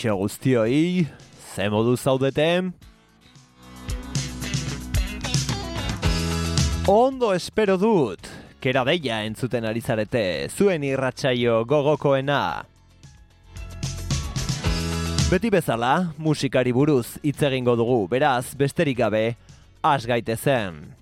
kaixo guztioi, ze modu zaudeten? Ondo espero dut, kera deia entzuten ari zarete, zuen irratsaio gogokoena. Beti bezala, musikari buruz hitz egingo dugu, beraz, besterik gabe, asgaite zen.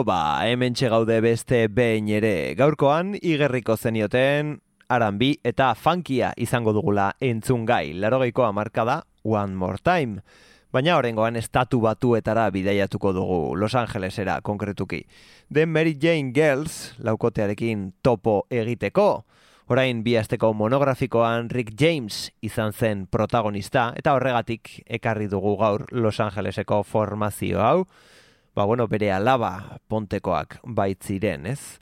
Bueno ba, hemen gaude beste behin ere. Gaurkoan, igerriko zenioten, aranbi eta funkia izango dugula entzun gai. Larogeikoa marka da, one more time. Baina horrengoan estatu batuetara bidaiatuko dugu, Los Angelesera konkretuki. The Mary Jane Girls, laukotearekin topo egiteko. Orain bi asteko monografikoan Rick James izan zen protagonista, eta horregatik ekarri dugu gaur Los Angeleseko formazio hau, ba bueno, bere alaba pontekoak baitziren, ez?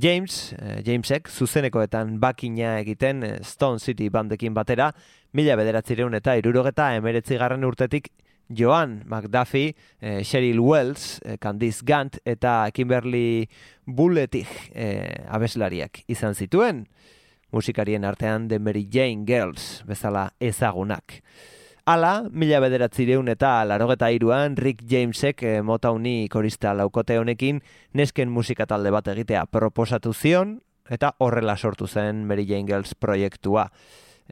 James, eh, Jamesek, zuzenekoetan bakina egiten eh, Stone City bandekin batera, mila bederatzireun eta irurogeta emeretzi garren urtetik Joan McDuffie, eh, Cheryl Wells, eh, Candice Gant eta Kimberly Bulletig eh, abeslariak izan zituen, musikarien artean The Mary Jane Girls bezala ezagunak. Hala, mila bederatzireun eta larogeta iruan Rick Jamesek eh, Motown'i korista laukote honekin nesken musika talde bat egitea proposatu zion eta horrela sortu zen Mary Jane Girls proiektua.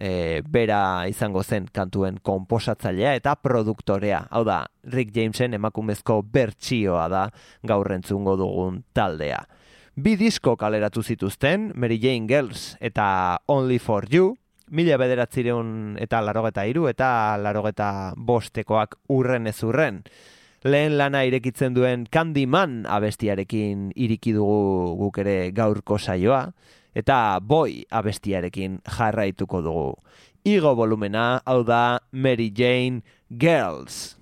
E, bera izango zen kantuen konposatzailea eta produktorea. Hau da, Rick Jamesen emakumezko bertsioa da gaur entzungo dugun taldea. Bi disko kaleratu zituzten, Mary Jane Girls eta Only for You, mila bederatzireun eta larogeta iru eta larogeta bostekoak urren ez urren. Lehen lana irekitzen duen Candyman abestiarekin iriki dugu guk ere gaurko saioa, eta Boy abestiarekin jarraituko dugu. Igo volumena, hau da Mary Jane Girls.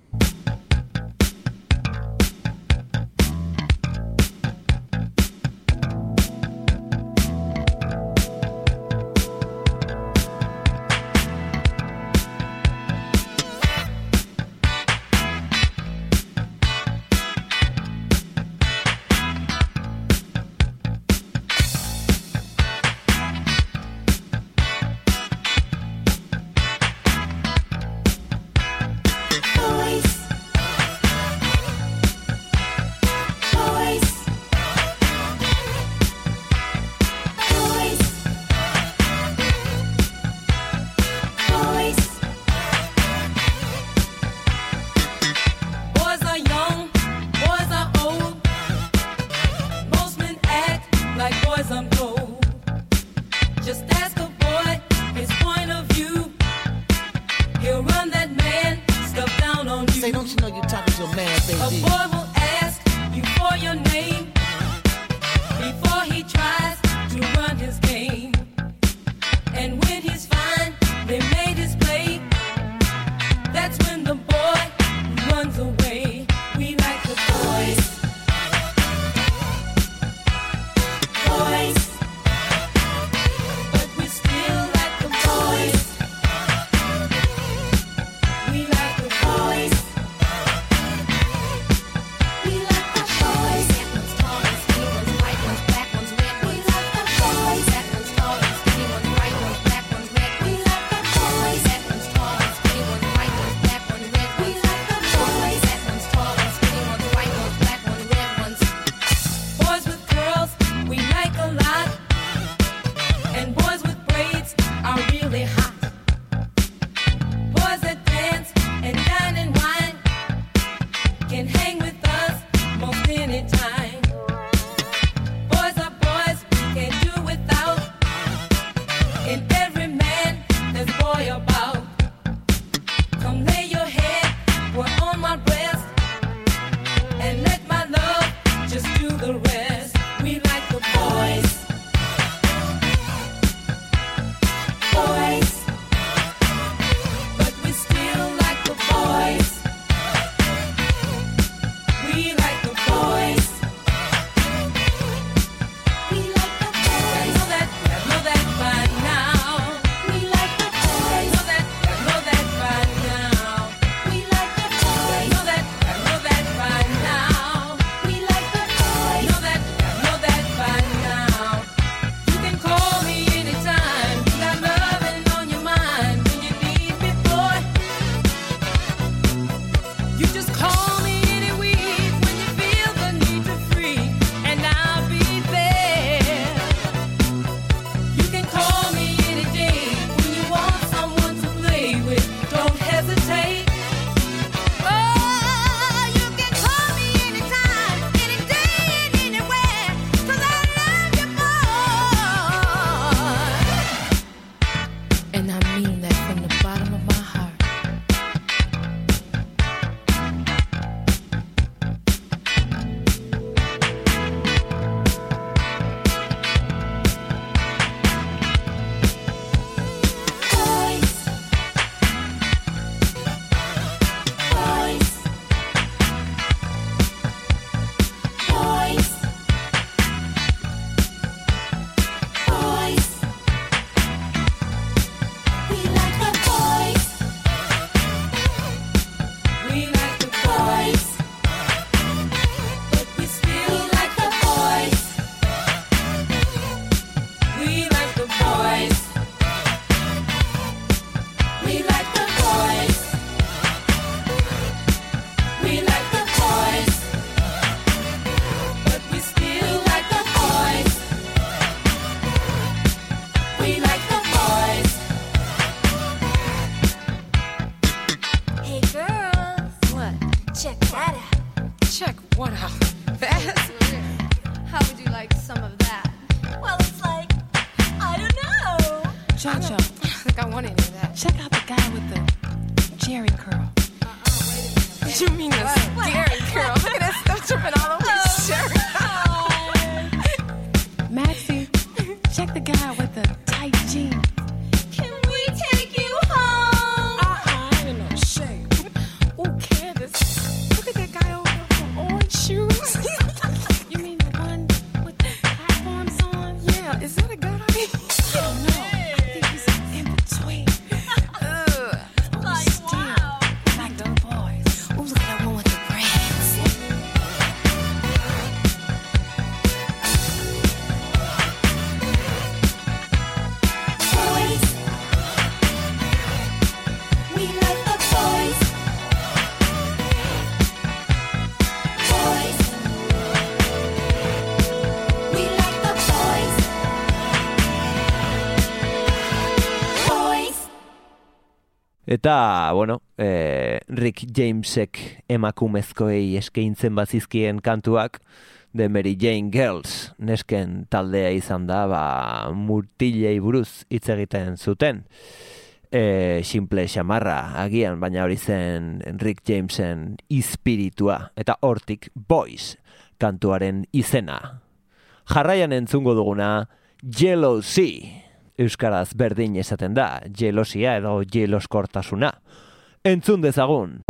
Jerry curl. You mean a Eta, bueno, e, Rick Jamesek emakumezkoei eskaintzen bazizkien kantuak, The Mary Jane Girls nesken taldea izan da, ba, murtilei buruz hitz egiten zuten. E, simple xamarra agian, baina hori zen Rick Jamesen ispiritua, eta hortik Boys kantuaren izena. Jarraian entzungo duguna, Jealousy. Euskaraz berdin esaten da, jelosia edo jeloskortasuna. Entzun dezagun!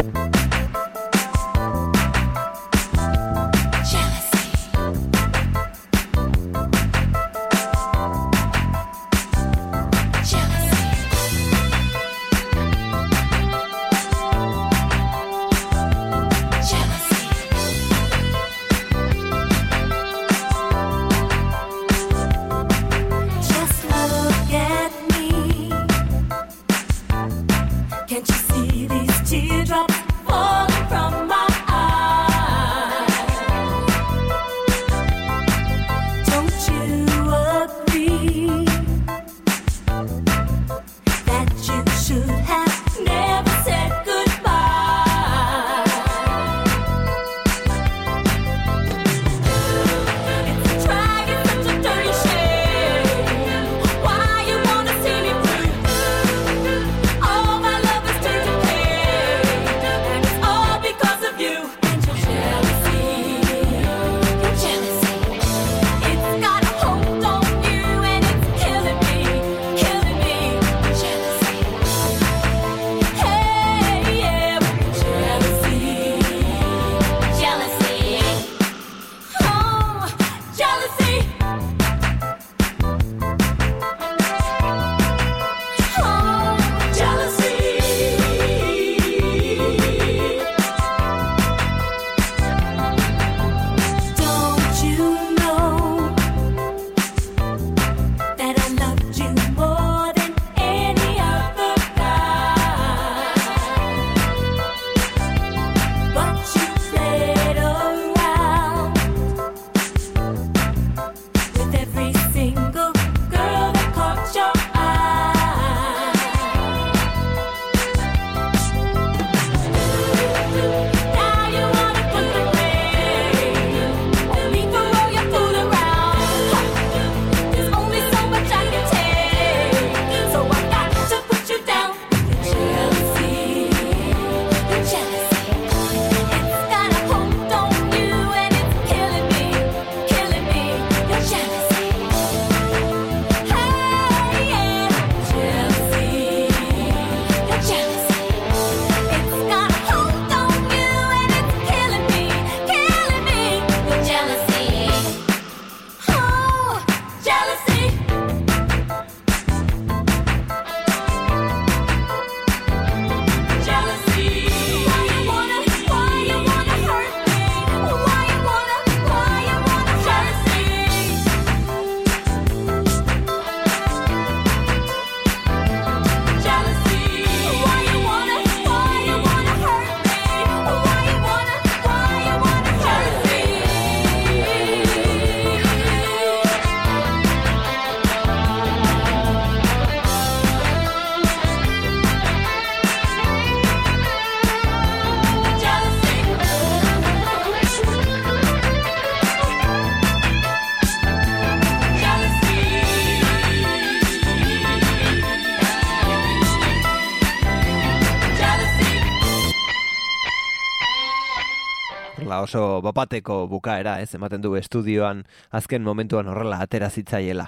Horrela oso bapateko bukaera, ez, ematen du estudioan azken momentuan horrela atera zitzaiela.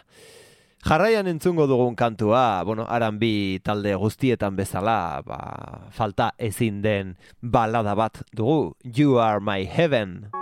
Jarraian entzungo dugun kantua, bueno, aran bi talde guztietan bezala, ba, falta ezin den balada bat dugu, You Are My Heaven.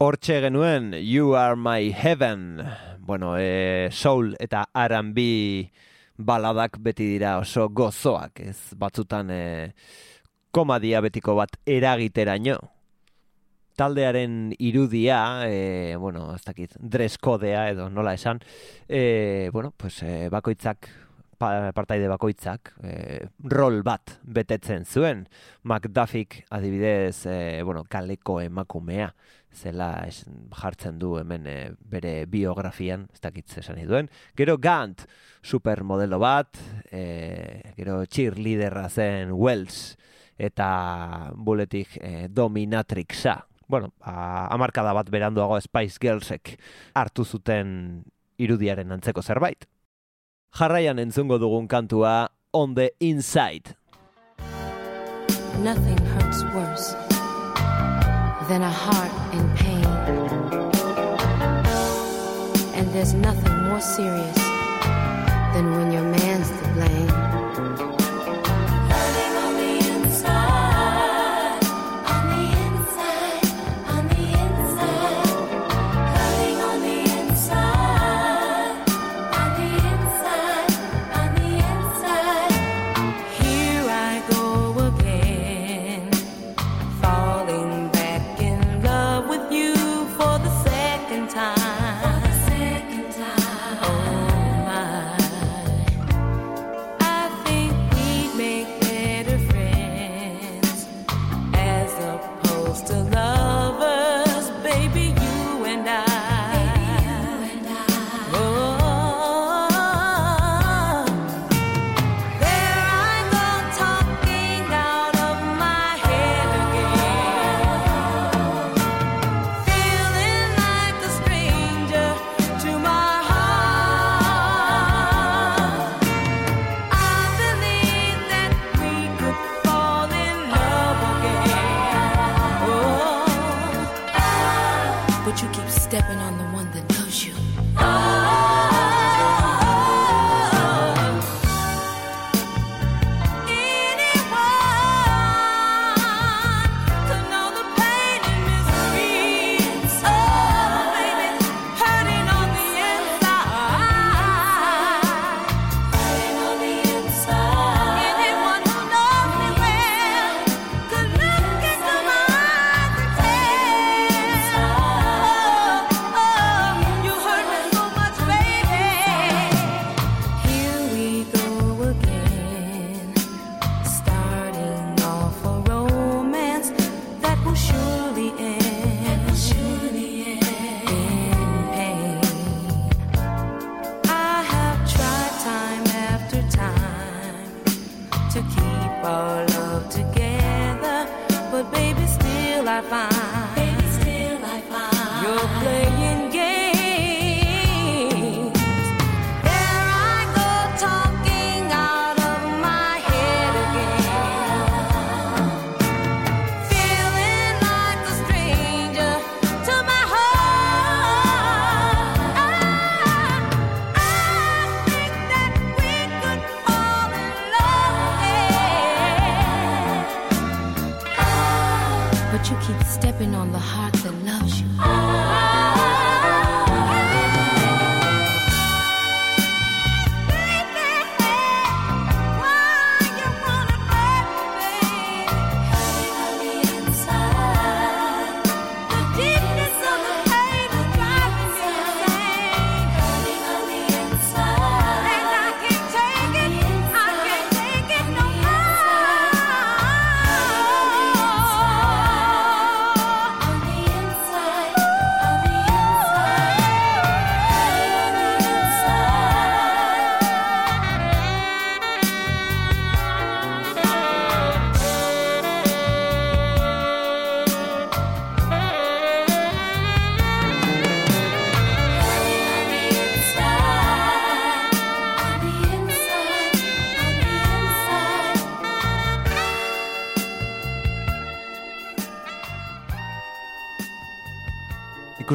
Hortxe genuen You Are My Heaven. Bueno, e, soul eta R&B baladak beti dira oso gozoak, ez batzutan e, komadia betiko bat eragiteraino. Taldearen irudia, e, bueno, ez dakit, dress kodea edo nola esan, e, bueno, pues, e, bakoitzak pa- partaide bakoitzak e, rol bat betetzen zuen. McDuffik adibidez, e, bueno, kaleko emakumea zela es, jartzen du hemen e, bere biografian, ez dakit ze esan nahi duen. Gero Gant, supermodelo bat, e, gero cheerleaderra zen Wells, eta buletik e, dominatrixa. Bueno, a, amarkada bat beranduago Spice Girlsek hartu zuten irudiaren antzeko zerbait. Jarraian entzungo dugun kantua On the Inside. Nothing hurts worse than a heart in pain. And there's nothing more serious than when your man's to blame.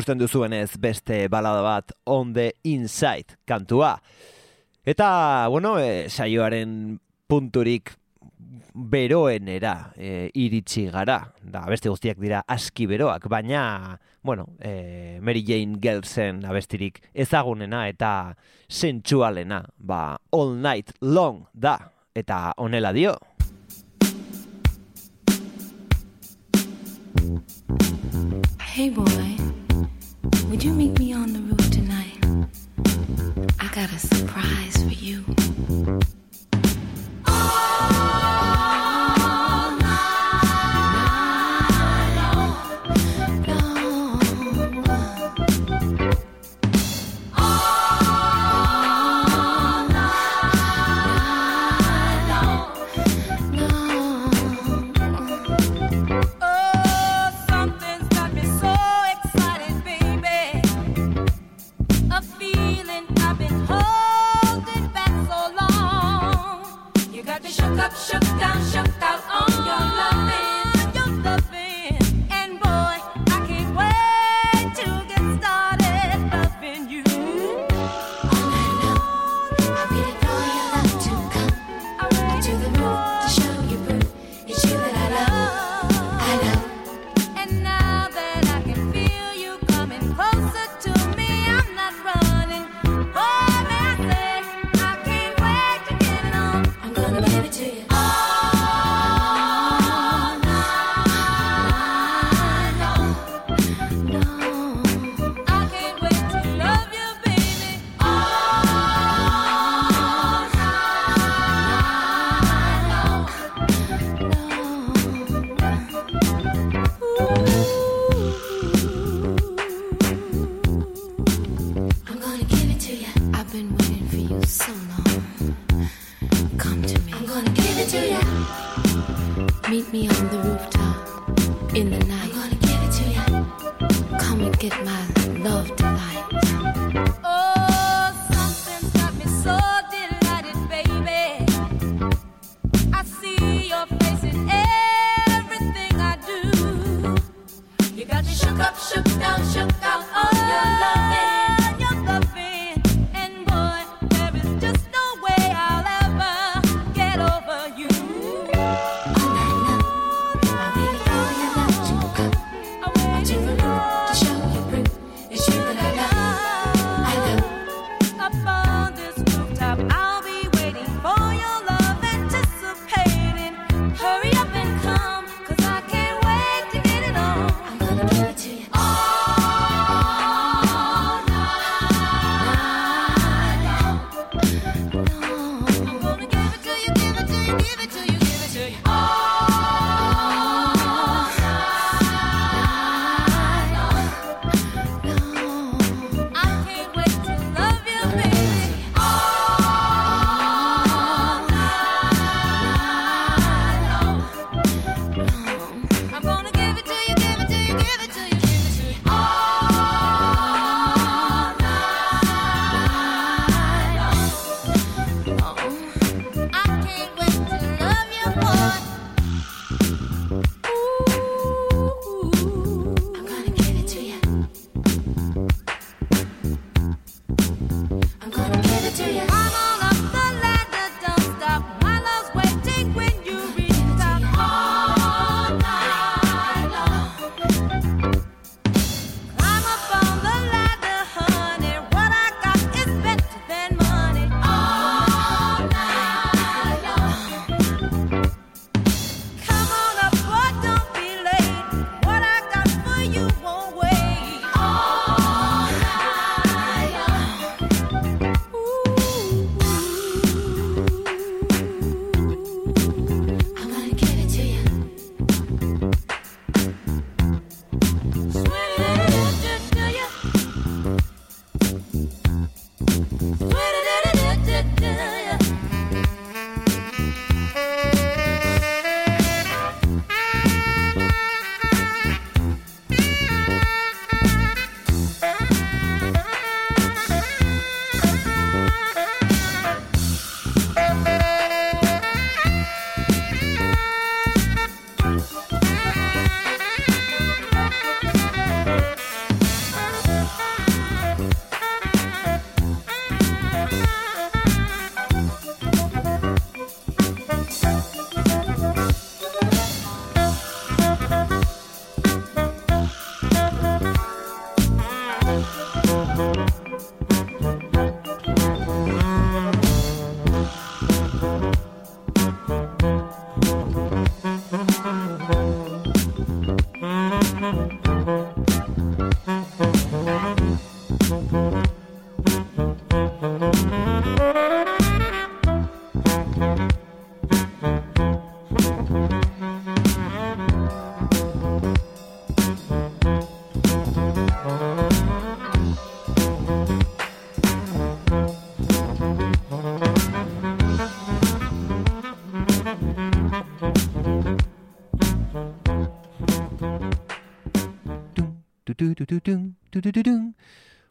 ikusten duzuenez beste balada bat On the Inside kantua. Eta, bueno, e, saioaren punturik beroenera e, iritsi gara. Da, beste guztiak dira aski beroak, baina, bueno, e, Mary Jane Gelsen abestirik ezagunena eta sentsualena, ba, all night long da, eta honela dio. Hey boy. Would you meet me on the roof tonight? I got a surprise for you.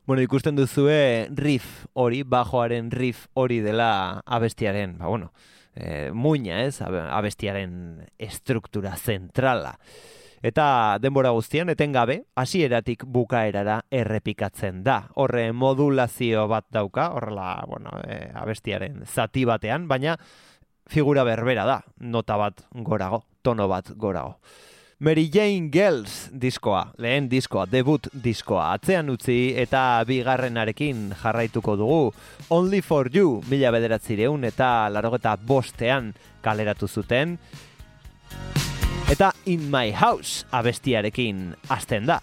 Bueno, ikusten duzue riff hori, bajoaren riff hori dela abestiaren, ba bueno, e, muina ez, abe- abestiaren estruktura zentrala. Eta denbora guztian etengabe, hasieratik bukaerara errepikatzen da. Horre modulazio bat dauka, horrela, bueno, e, abestiaren zati batean, baina figura berbera da, nota bat gorago, tono bat gorago. Mary Jane Girls diskoa, lehen diskoa, debut diskoa, atzean utzi eta bigarrenarekin jarraituko dugu. Only for You, mila bederatzireun eta larogeta bostean kaleratu zuten. Eta In My House abestiarekin hasten da.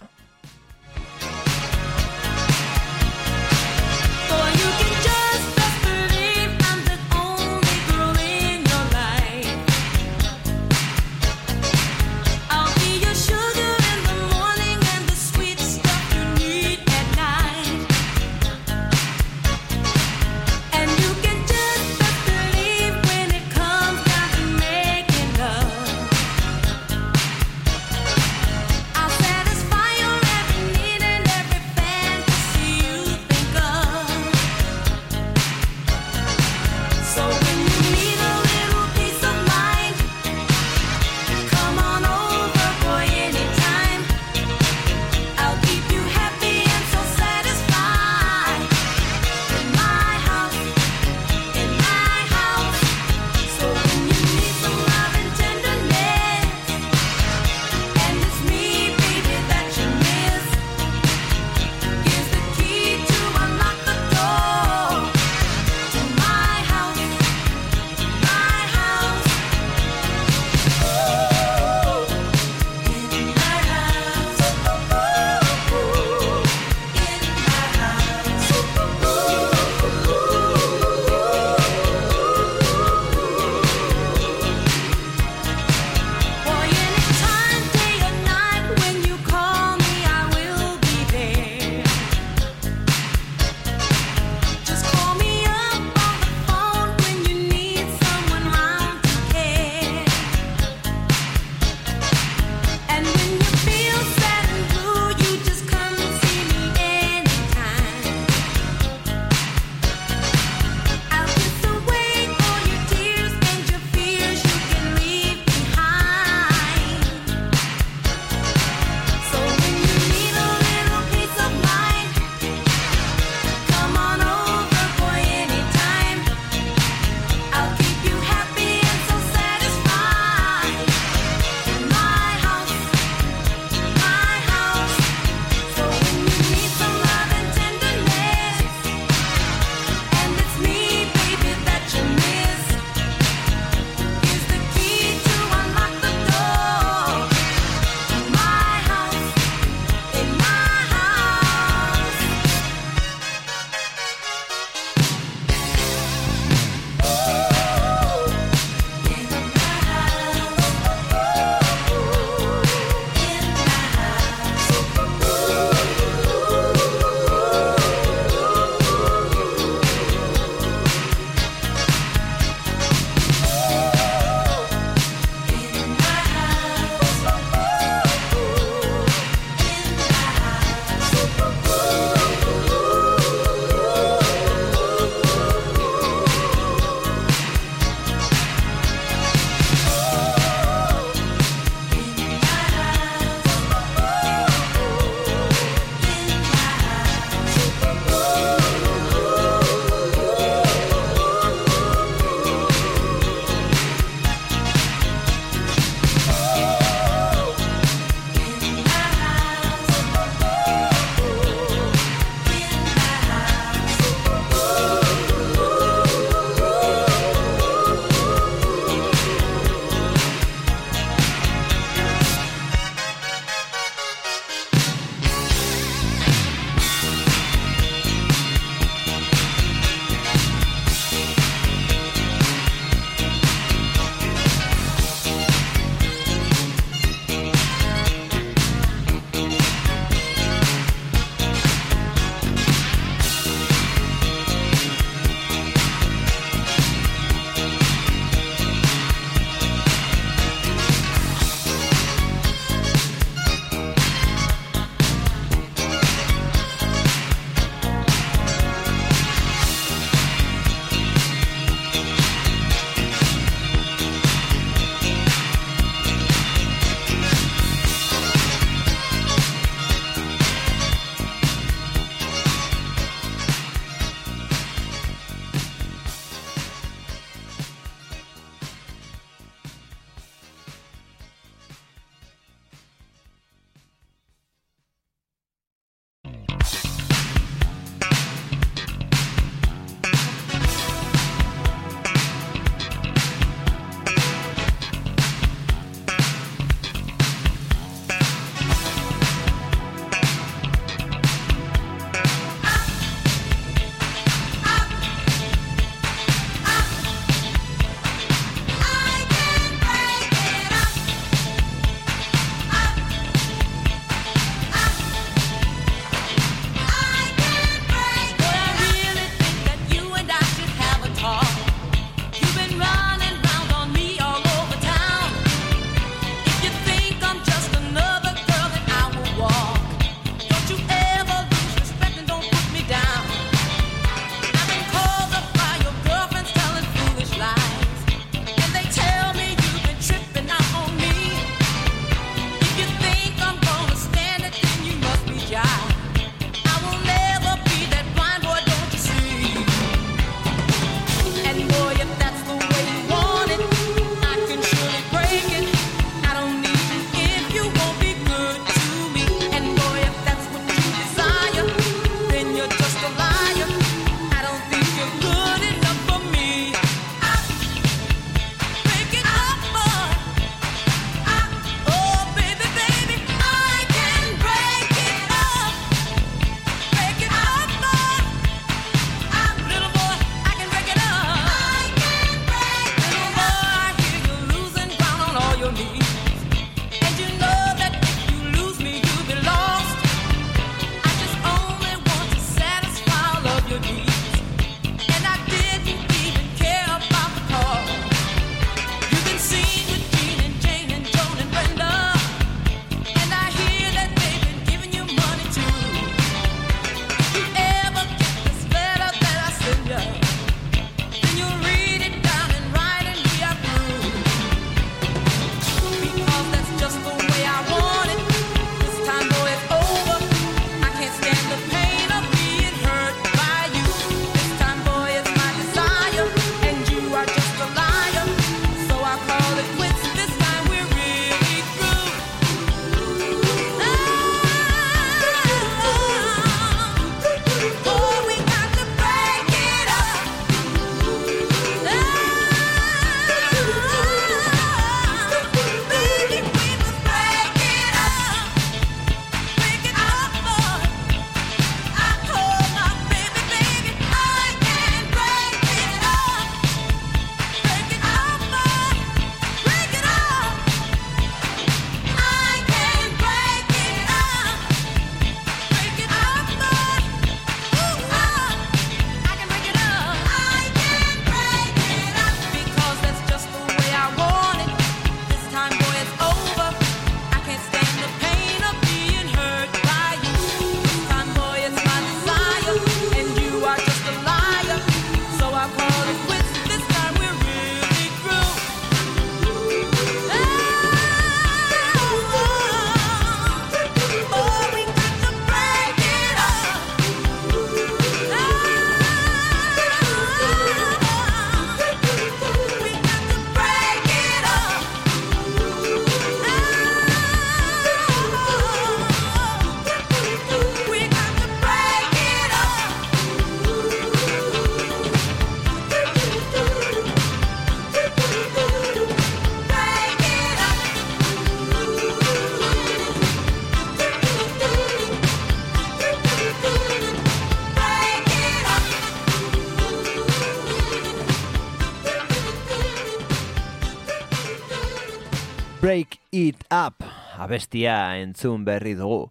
Abestia entzun berri dugu.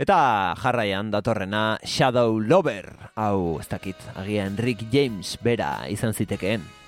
Eta jarraian datorrena Shadow Lover, hau ez dakit, agian Rick James bera izan zitekeen.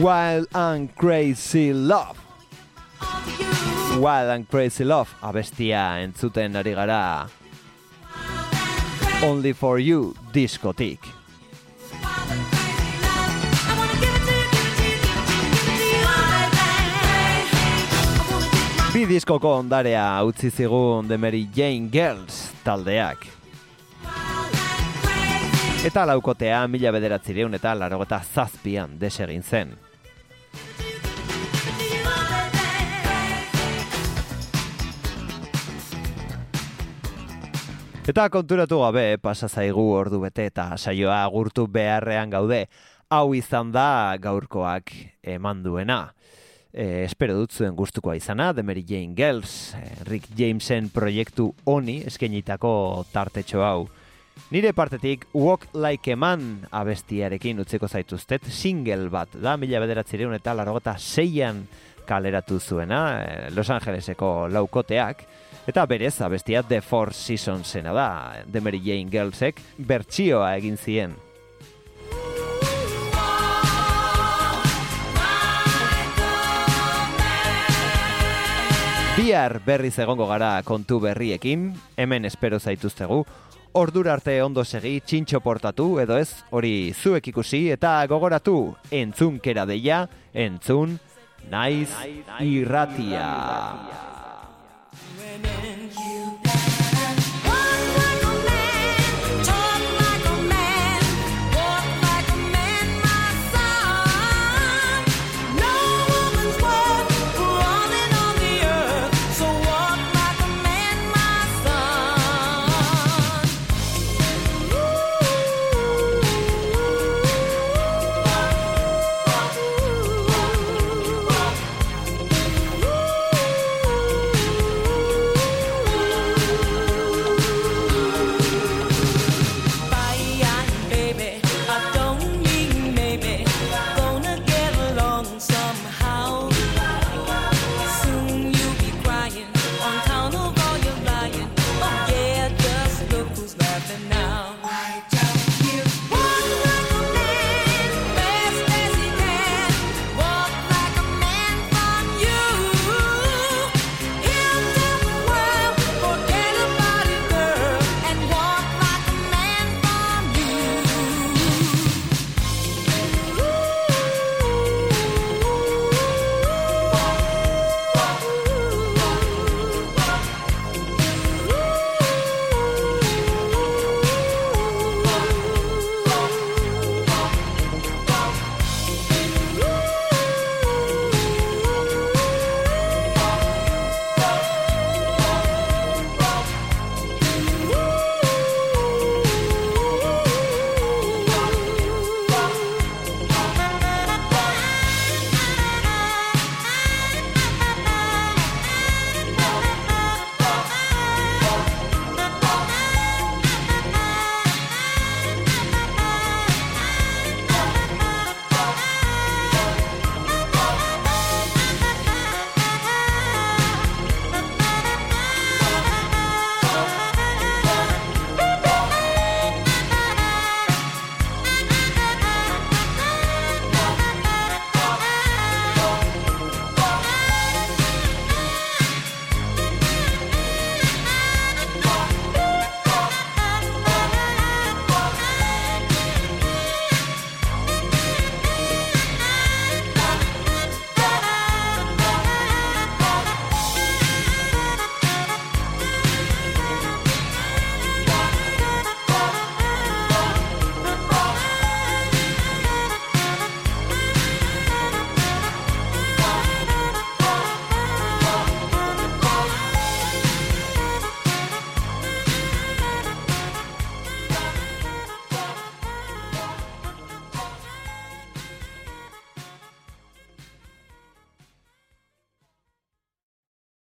Wild and Crazy Love. Wild and Crazy Love abestia entzuten ari gara Only for You diskotik. Bi diskoko ondarea utzi zigun The Mary Jane Girls taldeak. Eta laukotea mila bederatzireun eta larogeta zazpian desegin zen. Eta konturatu gabe pasa zaigu ordu bete eta saioa agurtu beharrean gaude. Hau izan da gaurkoak eman duena. E, espero dut zuen gustukoa izana, The Mary Jane Girls, eh, Rick Jamesen proiektu honi eskenitako tartetxo hau. Nire partetik Walk Like a Man abestiarekin utziko zaituztet single bat da mila bederatzireun eta larogota seian kaleratu zuena eh, Los Angeleseko laukoteak. Eta berez abestia The Four Seasonsena da The Mary Jane Girlsek bertsioa egin zien. Bihar berriz egongo gara kontu berriekin, hemen espero zaituztegu, Ordura arte ondo segi, txintxo portatu, edo ez, hori zuek ikusi, eta gogoratu, entzun kera deia, entzun, naiz irratia.